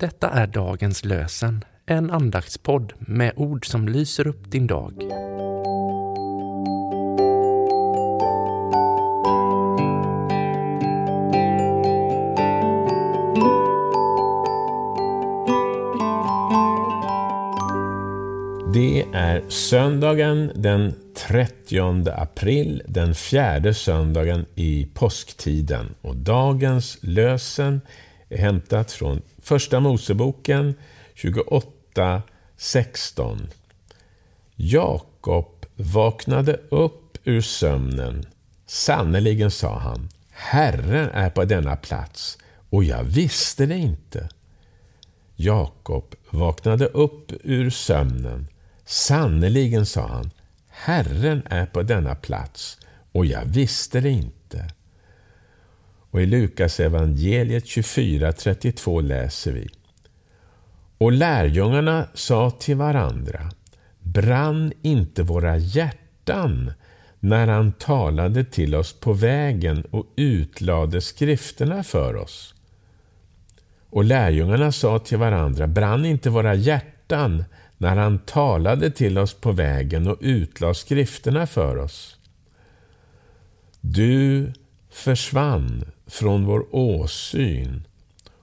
Detta är dagens lösen, en andaktspodd med ord som lyser upp din dag. Det är söndagen den 30 april, den fjärde söndagen i påsktiden. Och dagens lösen är hämtat från Första Moseboken 28.16. Jakob vaknade upp ur sömnen. Sannerligen, sa han, Herren är på denna plats, och jag visste det inte. Jakob vaknade upp ur sömnen. Sannerligen, sa han, Herren är på denna plats, och jag visste det inte. Och i Lukas evangeliet 24.32 läser vi. Och lärjungarna sa till varandra, brann inte våra hjärtan när han talade till oss på vägen och utlade skrifterna för oss? Och lärjungarna sa till varandra, brann inte våra hjärtan när han talade till oss på vägen och utlade skrifterna för oss? Du försvann från vår åsyn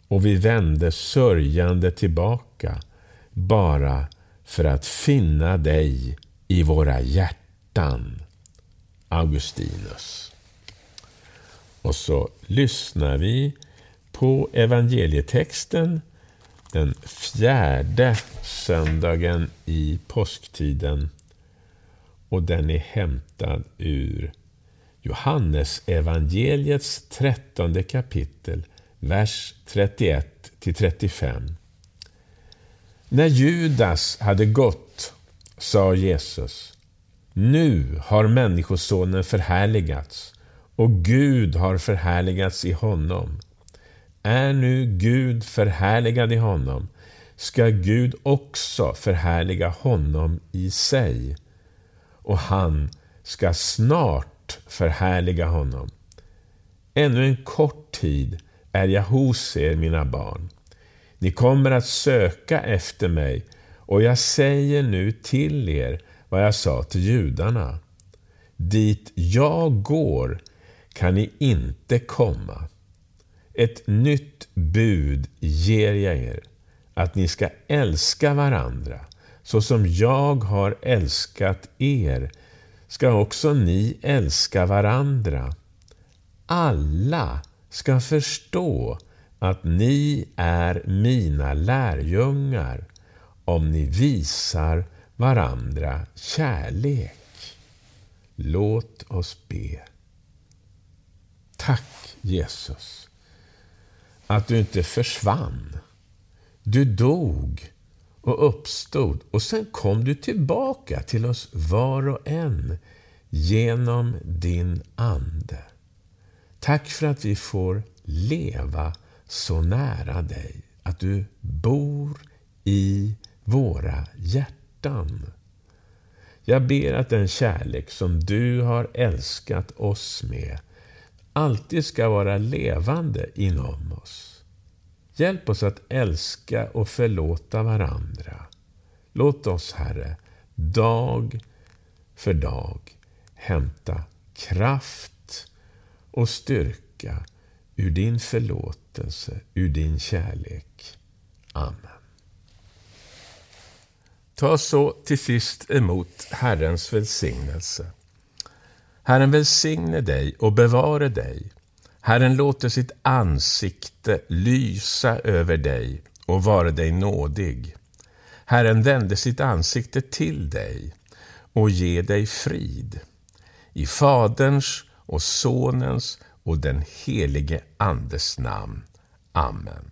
och vi vände sörjande tillbaka bara för att finna dig i våra hjärtan. Augustinus. Och så lyssnar vi på evangelietexten den fjärde söndagen i påsktiden och den är hämtad ur Johannes evangeliets trettonde kapitel, vers 31 35. När Judas hade gått sa Jesus Nu har Människosonen förhärligats och Gud har förhärligats i honom. Är nu Gud förhärligad i honom ska Gud också förhärliga honom i sig och han ska snart förhärliga honom. Ännu en kort tid är jag hos er, mina barn. Ni kommer att söka efter mig och jag säger nu till er vad jag sa till judarna. Dit jag går kan ni inte komma. Ett nytt bud ger jag er, att ni ska älska varandra så som jag har älskat er ska också ni älska varandra. Alla ska förstå att ni är mina lärjungar om ni visar varandra kärlek. Låt oss be. Tack Jesus att du inte försvann. Du dog och uppstod och sen kom du tillbaka till oss var och en genom din Ande. Tack för att vi får leva så nära dig, att du bor i våra hjärtan. Jag ber att den kärlek som du har älskat oss med alltid ska vara levande inom oss. Hjälp oss att älska och förlåta varandra. Låt oss, Herre, dag för dag hämta kraft och styrka ur din förlåtelse, ur din kärlek. Amen. Ta så till sist emot Herrens välsignelse. Herren välsigne dig och bevare dig. Herren låter sitt ansikte lysa över dig och vara dig nådig. Herren vände sitt ansikte till dig och ge dig frid. I Faderns och Sonens och den helige Andes namn. Amen.